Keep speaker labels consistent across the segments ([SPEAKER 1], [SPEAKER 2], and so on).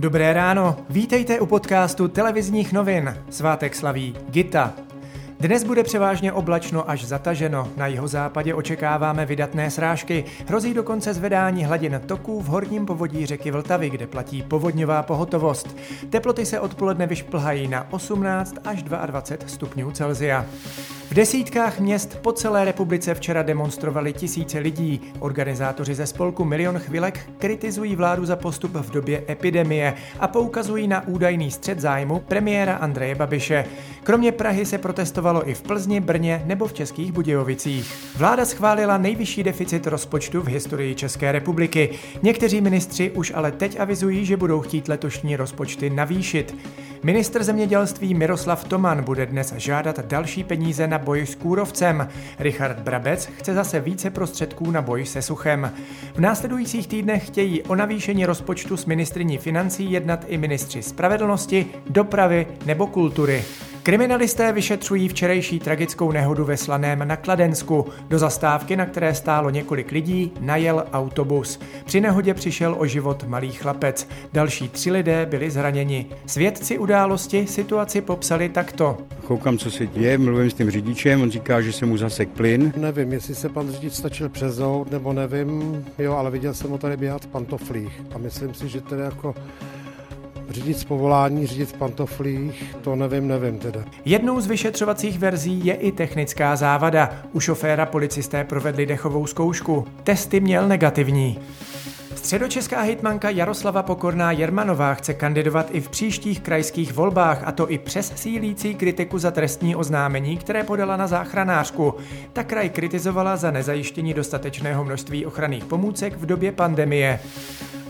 [SPEAKER 1] Dobré ráno, vítejte u podcastu televizních novin. Svátek slaví Gita. Dnes bude převážně oblačno až zataženo. Na jeho západě očekáváme vydatné srážky. Hrozí dokonce zvedání hladin toků v horním povodí řeky Vltavy, kde platí povodňová pohotovost. Teploty se odpoledne vyšplhají na 18 až 22 stupňů Celzia. V desítkách měst po celé republice včera demonstrovali tisíce lidí. Organizátoři ze spolku Milion chvilek kritizují vládu za postup v době epidemie a poukazují na údajný střed zájmu premiéra Andreje Babiše. Kromě Prahy se protestovalo i v Plzni, Brně nebo v Českých Budějovicích. Vláda schválila nejvyšší deficit rozpočtu v historii České republiky. Někteří ministři už ale teď avizují, že budou chtít letošní rozpočty navýšit. Ministr zemědělství Miroslav Toman bude dnes žádat další peníze na boj s kůrovcem. Richard Brabec chce zase více prostředků na boj se suchem. V následujících týdnech chtějí o navýšení rozpočtu s ministriní financí jednat i ministři spravedlnosti, dopravy nebo kultury. Kriminalisté vyšetřují včerejší tragickou nehodu ve Slaném na Kladensku. Do zastávky, na které stálo několik lidí, najel autobus. Při nehodě přišel o život malý chlapec. Další tři lidé byli zraněni. Svědci události situaci popsali takto.
[SPEAKER 2] Koukám, co se děje, mluvím s tím řidičem, on říká, že se mu zasek plyn.
[SPEAKER 3] Nevím, jestli se pan řidič stačil přezout, nebo nevím, jo, ale viděl jsem ho tady běhat v pantoflích a myslím si, že tedy jako Řídit z povolání, řídit v pantoflích, to nevím, nevím teda.
[SPEAKER 1] Jednou z vyšetřovacích verzí je i technická závada. U šoféra policisté provedli dechovou zkoušku. Testy měl negativní. Středočeská hejtmanka Jaroslava Pokorná Jermanová chce kandidovat i v příštích krajských volbách, a to i přes sílící kritiku za trestní oznámení, které podala na záchranářku. Ta kraj kritizovala za nezajištění dostatečného množství ochranných pomůcek v době pandemie.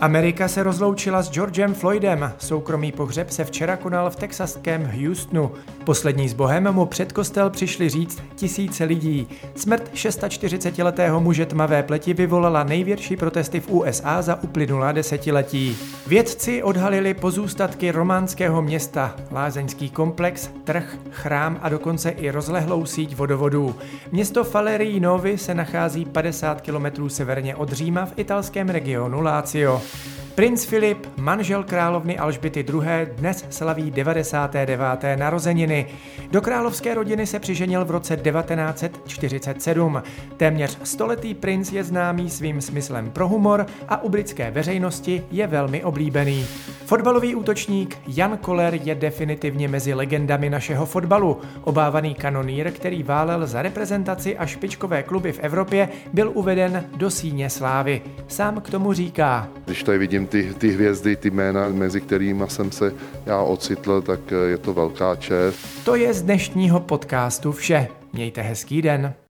[SPEAKER 1] Amerika se rozloučila s Georgem Floydem. Soukromý pohřeb se včera konal v texaském Houstonu. Poslední s Bohem mu před kostel přišli říct tisíce lidí. Smrt 640-letého muže tmavé pleti vyvolala největší protesty v USA za uplynulá desetiletí. Vědci odhalili pozůstatky románského města, lázeňský komplex, trh, chrám a dokonce i rozlehlou síť vodovodů. Město Falerii Novi se nachází 50 km severně od Říma v italském regionu Lazio. Princ Filip, manžel královny Alžbity II., dnes slaví 99. narozeniny. Do královské rodiny se přiženil v roce 1947. Téměř stoletý princ je známý svým smyslem pro humor a u britské veřejnosti je velmi oblíbený. Fotbalový útočník Jan Koller je definitivně mezi legendami našeho fotbalu. Obávaný kanonýr, který válel za reprezentaci a špičkové kluby v Evropě, byl uveden do síně slávy. Sám k tomu říká.
[SPEAKER 4] Když tady vidím ty, ty hvězdy, ty jména, mezi kterými jsem se já ocitl, tak je to velká čest.
[SPEAKER 1] To je z dnešního podcastu vše. Mějte hezký den.